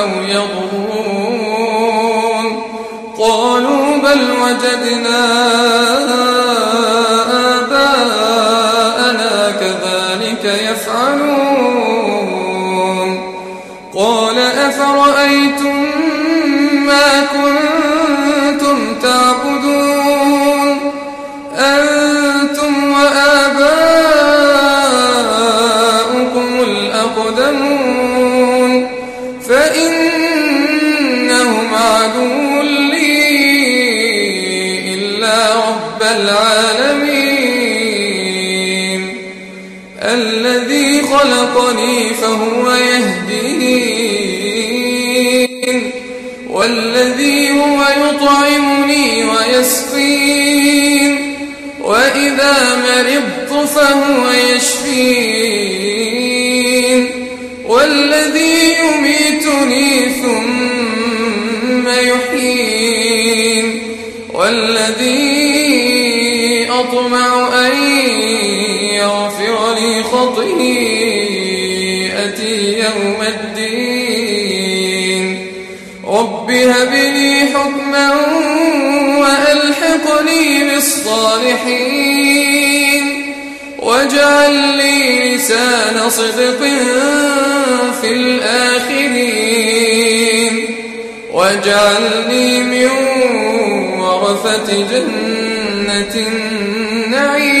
أو يضرون قالوا بل وجدنا وإذا مرضت فهو يشفين. والذي يميتني ثم يحيين. والذي أطمع أن يغفر لي خطيئتي يوم الدين. رب هب لي حكما وألحقني بالصالحين واجعل لي لسان صدق في الآخرين واجعلني من ورثة جنة النعيم.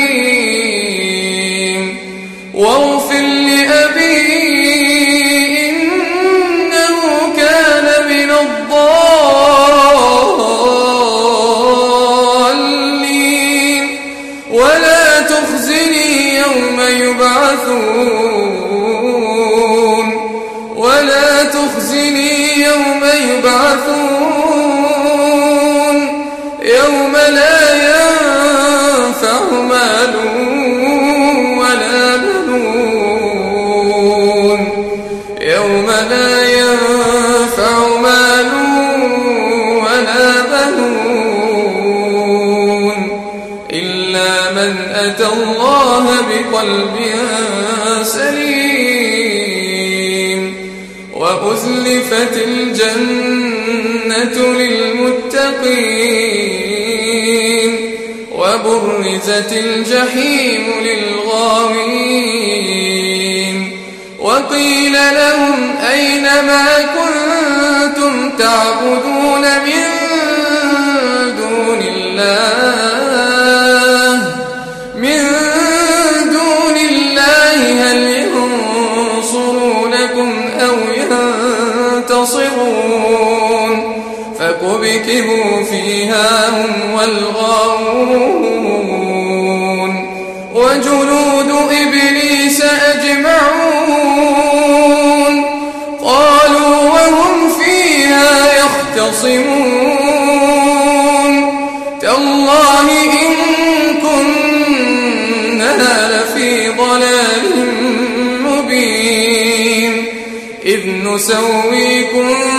بقلب سليم وأزلفت الجنة للمتقين وبرزت الجحيم للغاوين وقيل لهم أين ما كنتم تعبدون من فكبكبوا فيها هم والغاوون. وجنود إبليس أجمعون. قالوا وهم فيها يختصمون. تالله إن كنا لفي ضلال مبين. إذ نسويكم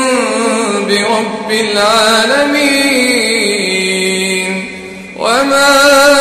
برب العالمين. وما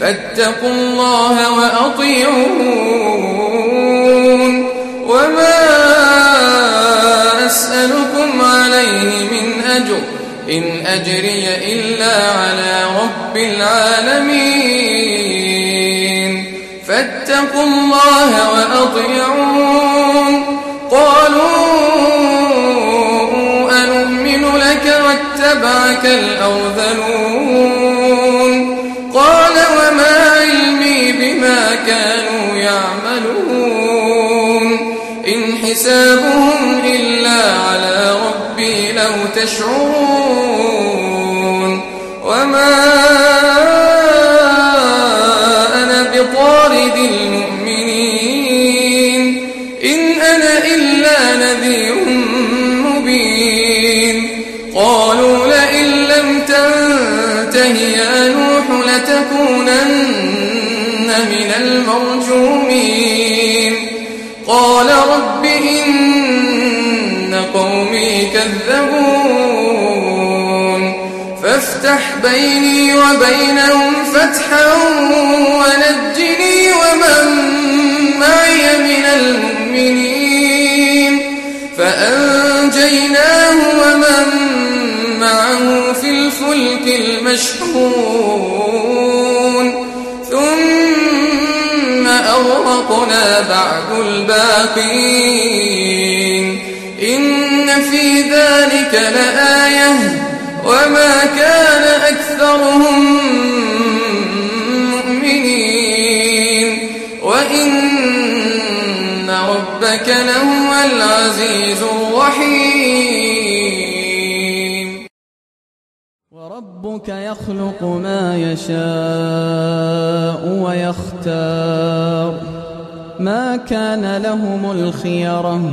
فاتقوا الله وأطيعون. وما أسألكم عليه من أجر. إن أجري إلا على رب العالمين. فاتقوا الله وأطيعون. قالوا أنؤمن لك واتبعك الأرذلون تشعرون وما أنا بطارد المؤمنين. إن أنا إلا نذير مبين. قالوا لئن لم تنته يا نوح لتكونن من المرجومين. قال رب إن قومي كذبون. فافتح بيني وبينهم فتحا ونجني ومن معي من المؤمنين فأنجيناه ومن معه في الفلك المشحون ثم أغرقنا بعد الباقين إن في ذلك لآية وما كان أكثرهم مؤمنين. وإن ربك لهو العزيز الرحيم. وربك يخلق ما يشاء ويختار. ما كان لهم الخيرة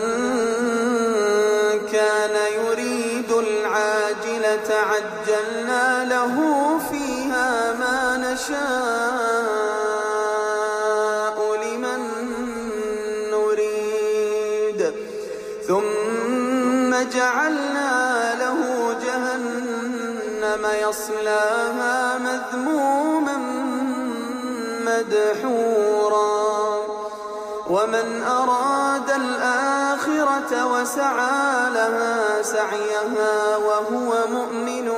ومن أراد الآخرة وسعى لها سعيها وهو مؤمن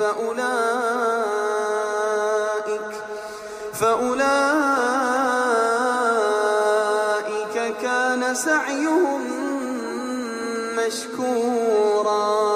فأولئك فأولئك كان سعيهم مشكورا.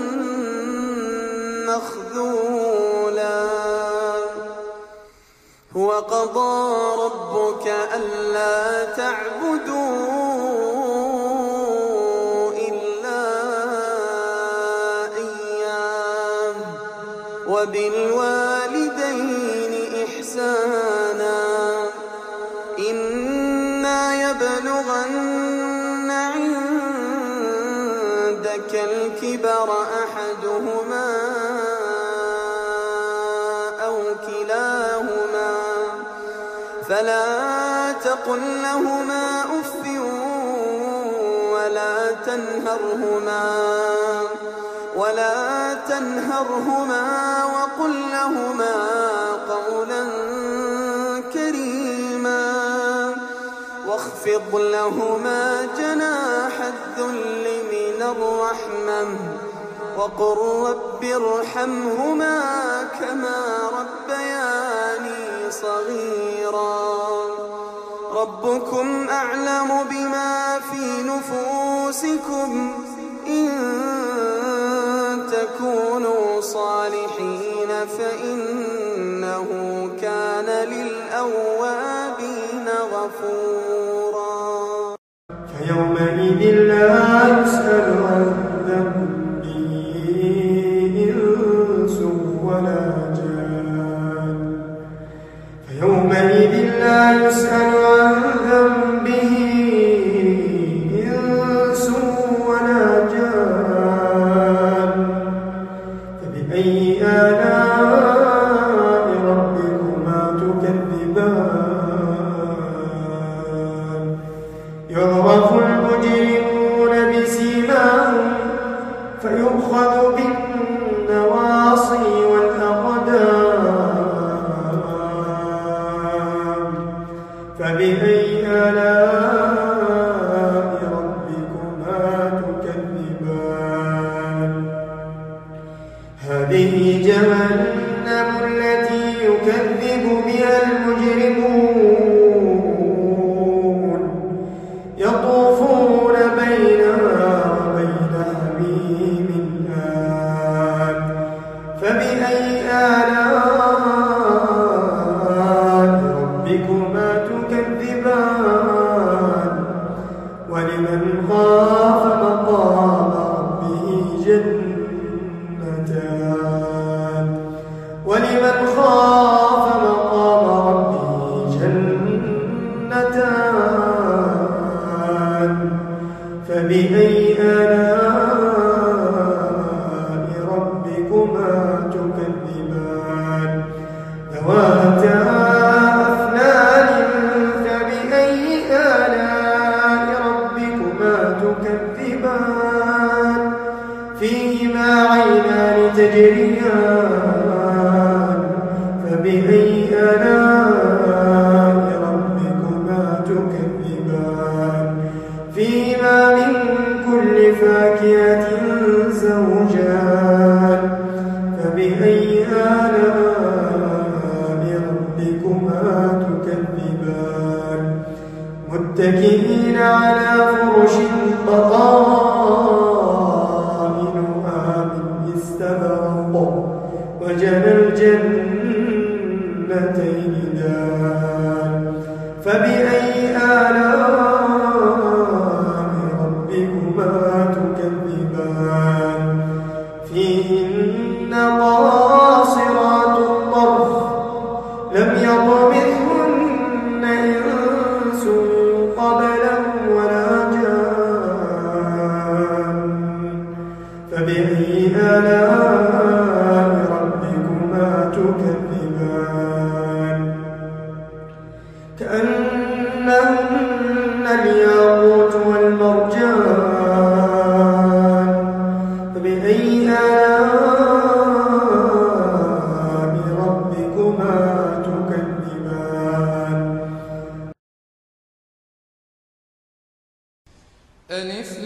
مخذولا. وقضى ربك ألا تعبدون فانهرهما وقل لهما قولا كريما واخفض لهما جناح الذل من الرحمة وقل رب ارحمهما كما ربياني صغيرا ربكم أعلم بما في نفوسكم إن يومئذ لا يسأل عن ذنبه إنس ولا جان. فيومئذ لا يسأل بأي ألف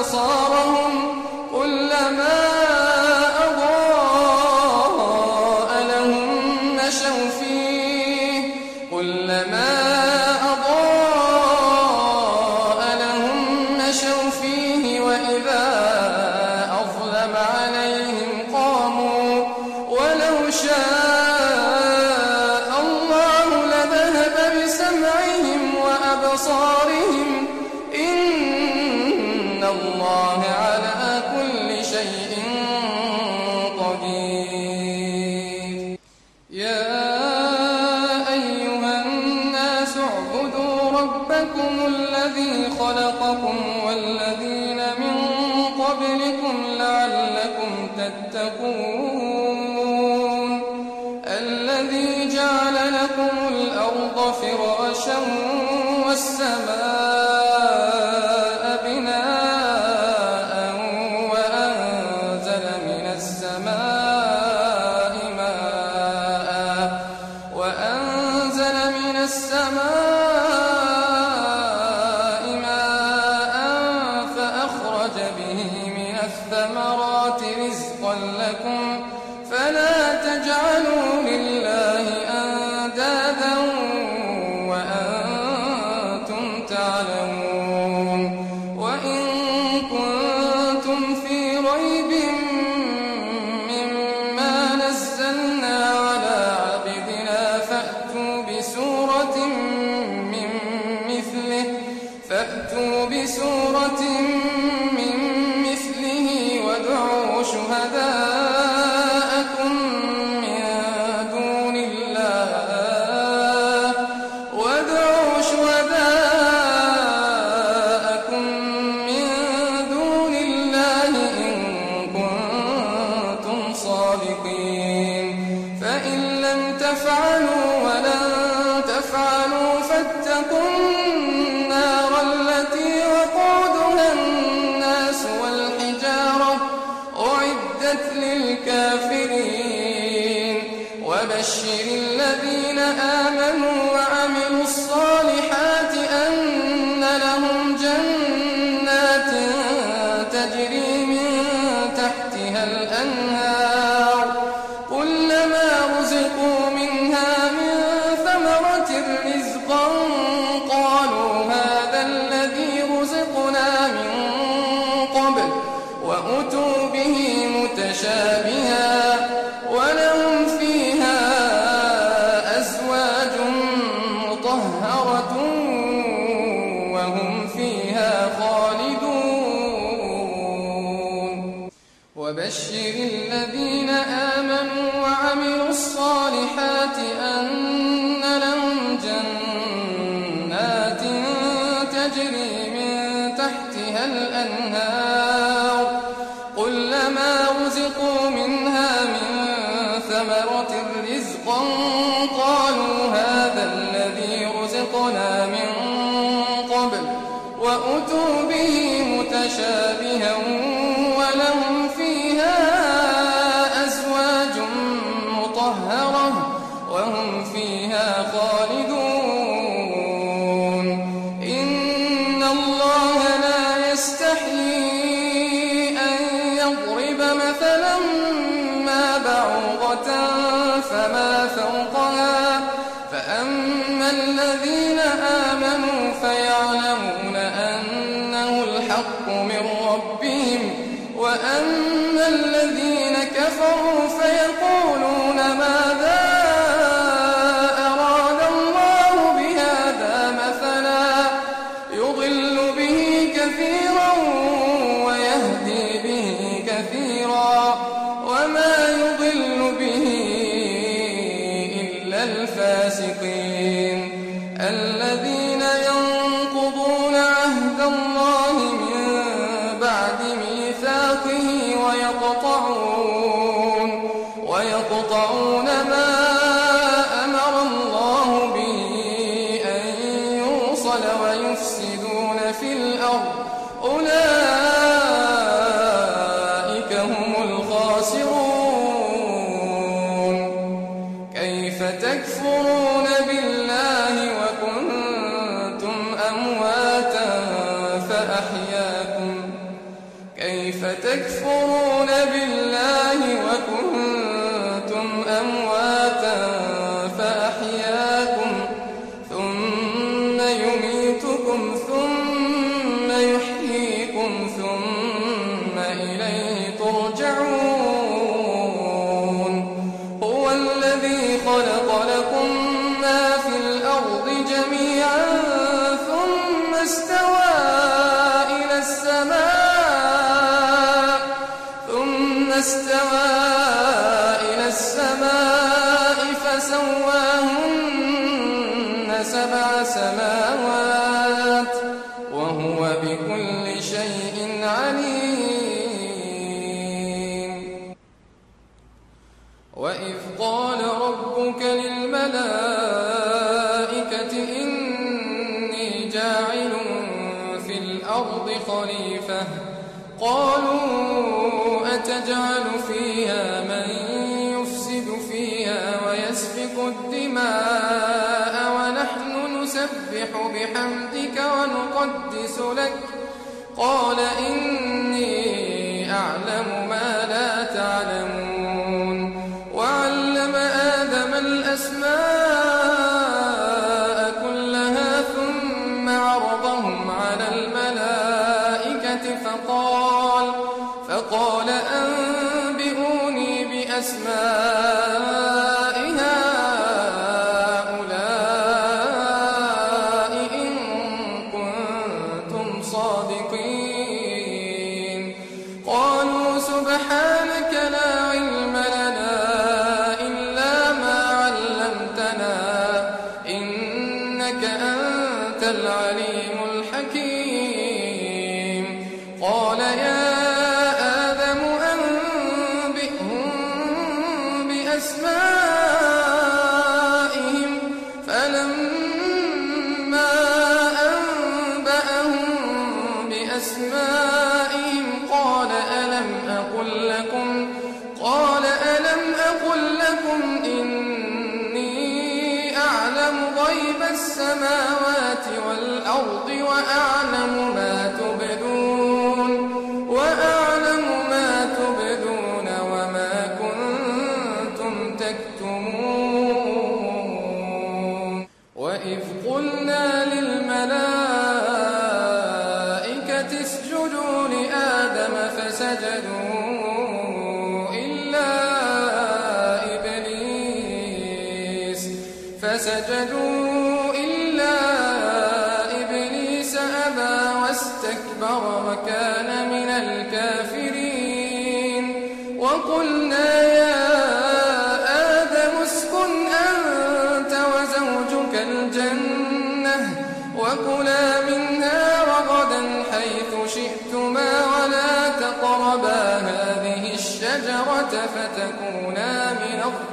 أبصارهم فأتوا بسورة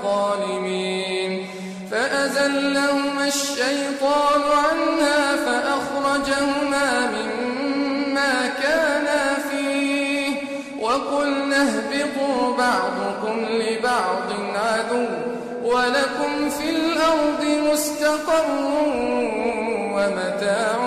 الظالمين. فأزلهما الشيطان عنها فأخرجهما مما كانا فيه. وقلنا اهبطوا بعضكم لبعض عدو ولكم في الأرض مستقر ومتاع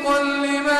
مصدقا لما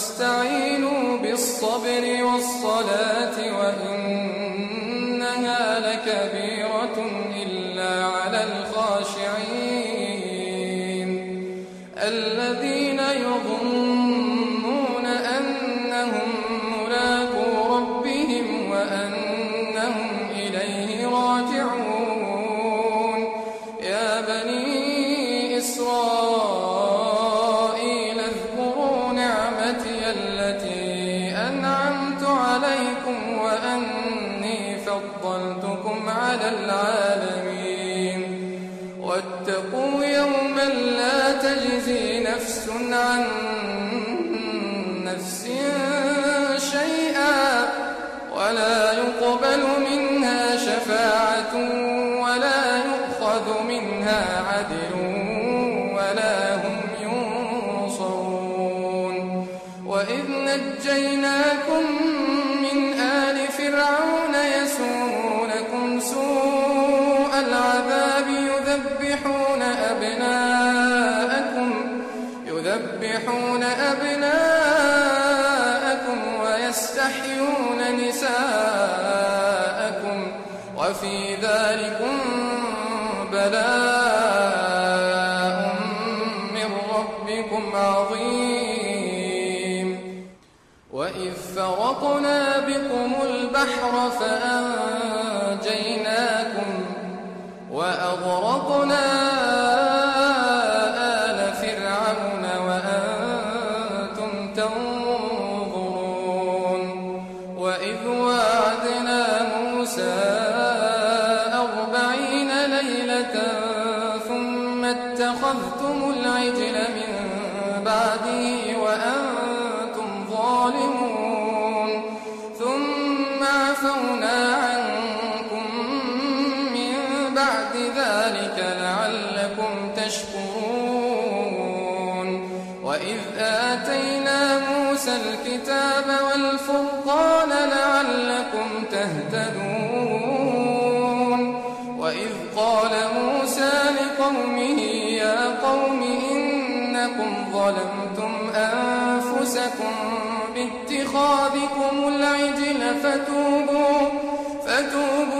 واستعينوا بالصبر والصلاة وإن نفس عن نفس البحر فأنجيناكم وأغرقناكم قومه يا قوم إنكم ظلمتم أنفسكم باتخاذكم العجل فتوبوا, فتوبوا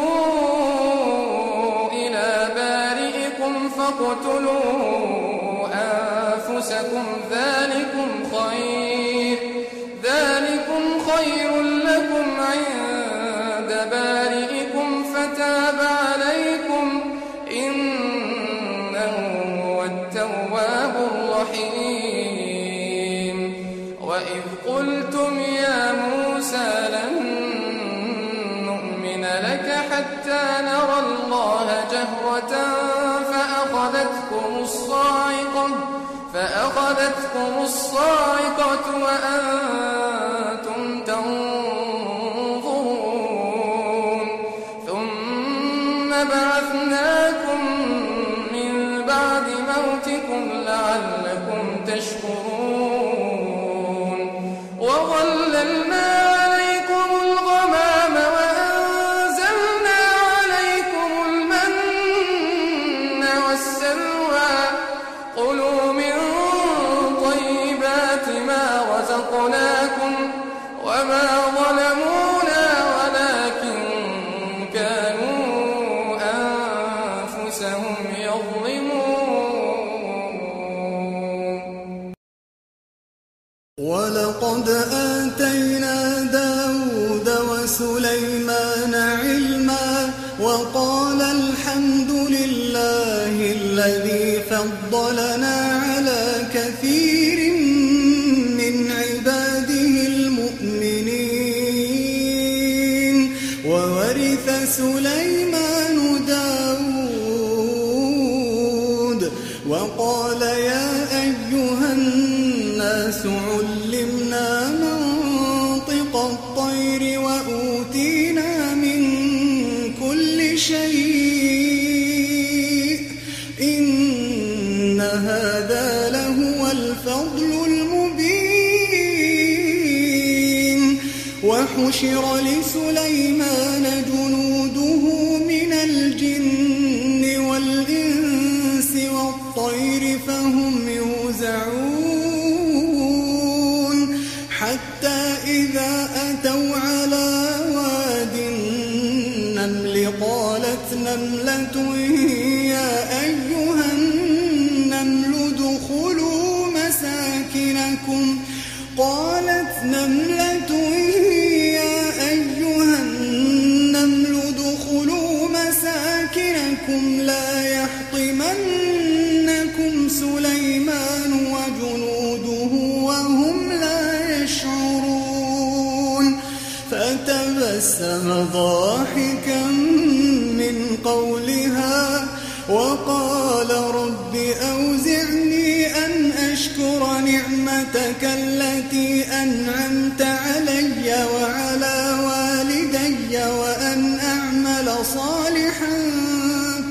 جهرة فأخذتكم الصاعقة, فأخذتكم الصاعقة وأنتم تنظرون. الذي فضلنا على كثير وحشر لسانه صالحا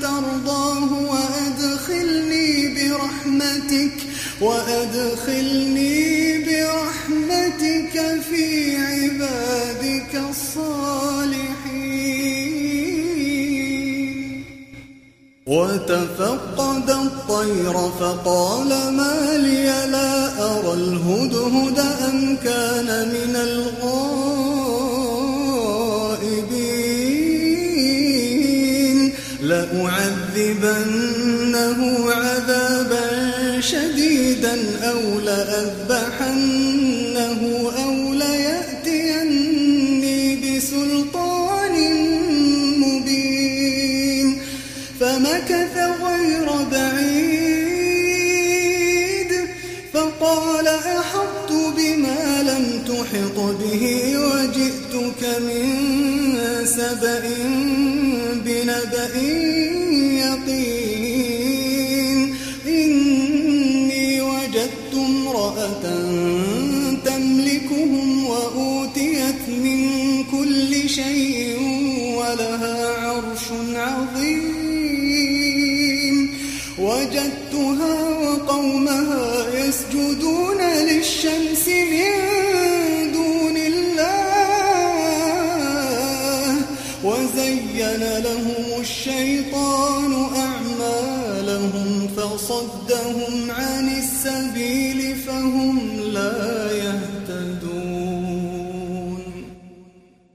ترضاه وأدخلني برحمتك وأدخلني برحمتك في عبادك الصالحين. وتفقد الطير فقال ما لي لا أرى الهدهد أم كان من الغار لأعذبنه عذابا شديدا أو لأذبحنه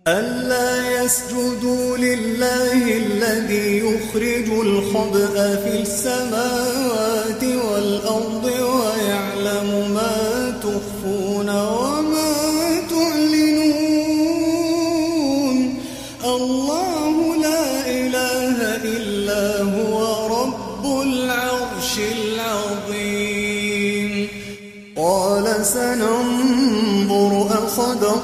ألا يسجدوا لله الذي يخرج الخبأ في السماوات والأرض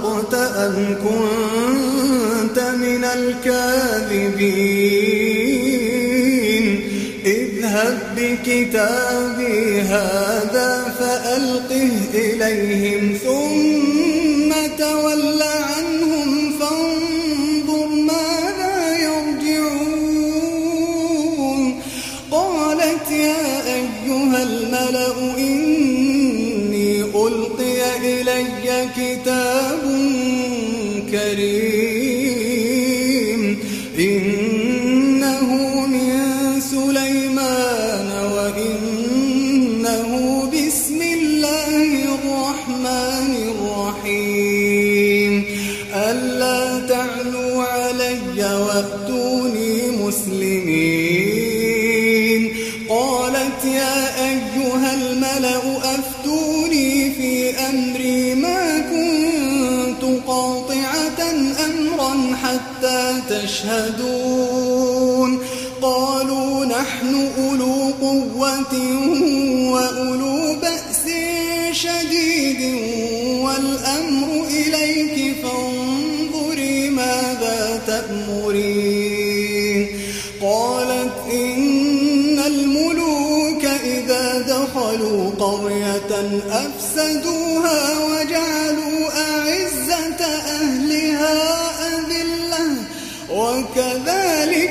صدقت أن كنت من الكاذبين. اذهب بكتابي هذا فألقه إليهم ثم إليك فانظري ماذا تأمرين. قالت إن الملوك إذا دخلوا قرية أفسدوها وجعلوا أعزة أهلها أذلة. وكذلك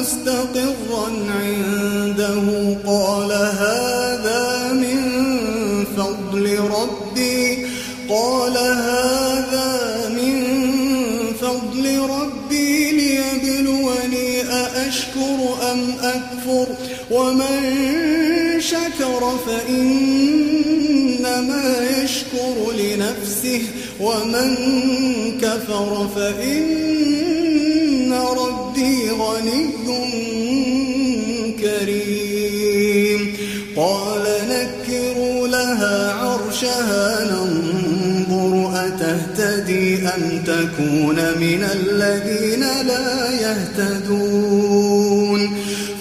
مستقرا عنده قال هذا من فضل ربي. قال هذا من فضل ربي ليبلوني أأشكر أم أكفر. ومن شكر فإنما يشكر لنفسه. ومن كفر فإن ربي عرشها ننظر أتهتدي أم تكون من الذين لا يهتدون؟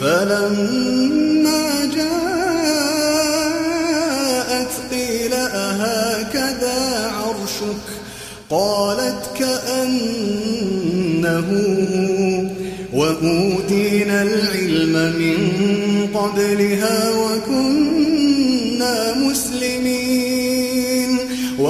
فلما جاءت قيل أهكذا عرشك؟ قالت كأنه وأوتينا العلم من قبلها وكنا مسلمين.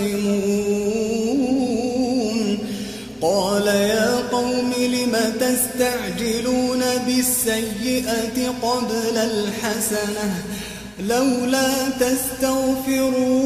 يختصمون قال يا قوم لم تستعجلون بالسيئة قبل الحسنة؟ لولا تستغفرون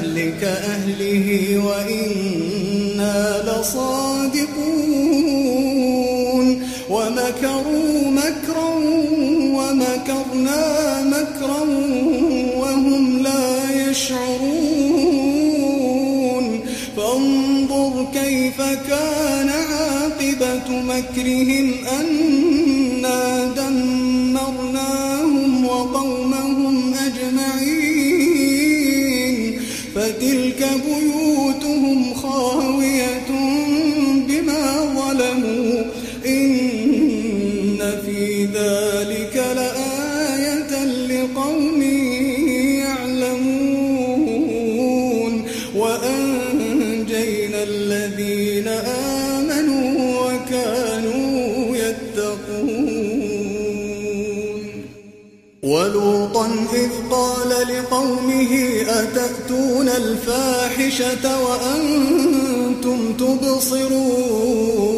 كأهله وإنا لصادقون ومكروا مكرا ومكرنا مكرا وهم لا يشعرون فانظر كيف كان عاقبة مكرهم الفاحشة وأنتم تبصرون.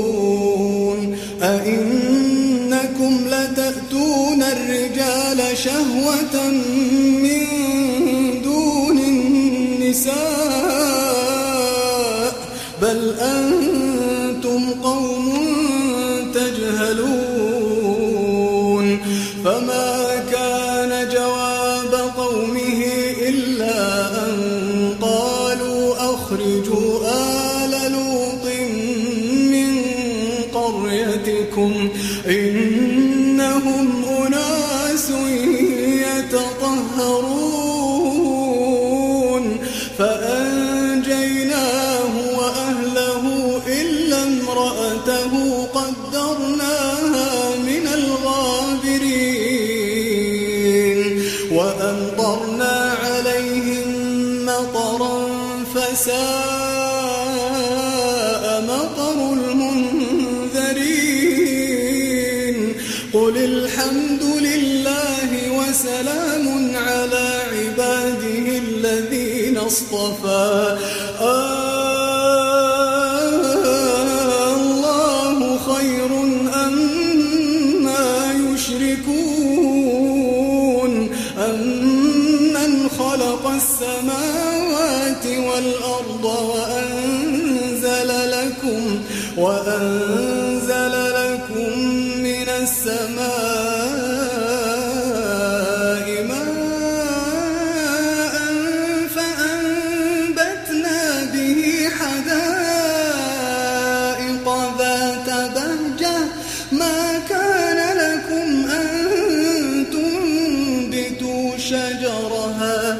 شجرها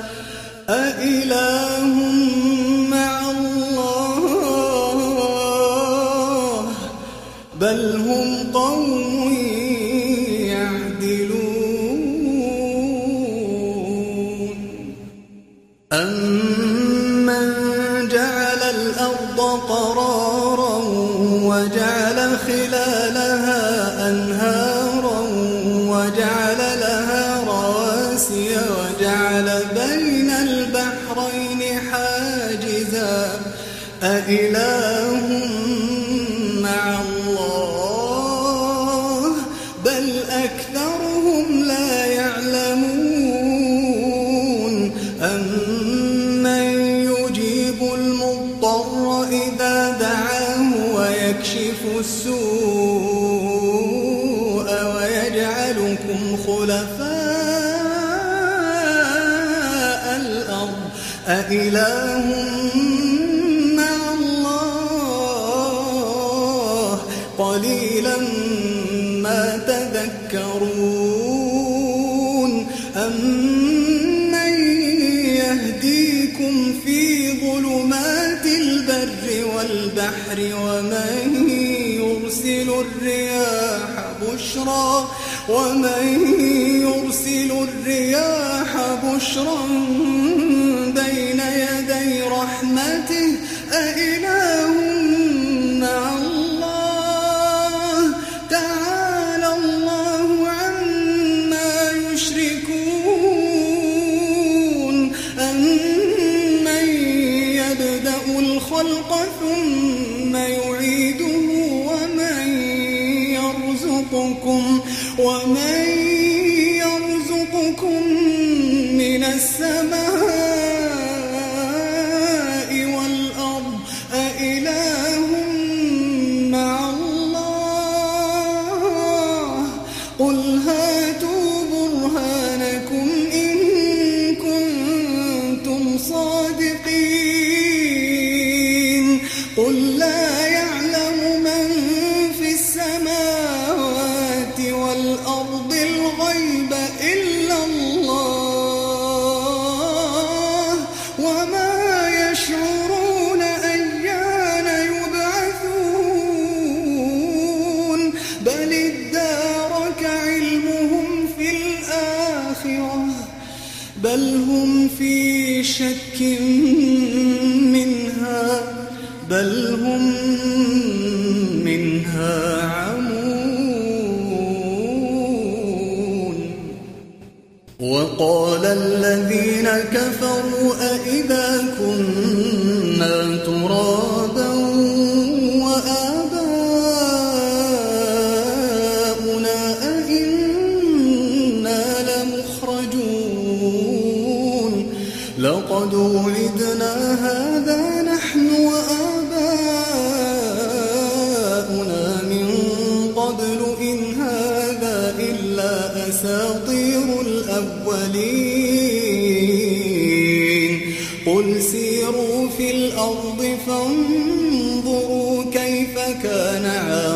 أإله ومن يرسل الرياح بشرا بين يدي رحمته أإله مع الله؟ تعالى الله عما يشركون. أمن يبدأ الخلق ثم يعيده ومن يرزقكم من السماء إن هذا إلا أساطير الأولين. قل سيروا في الأرض فانظروا كيف كان عاقبة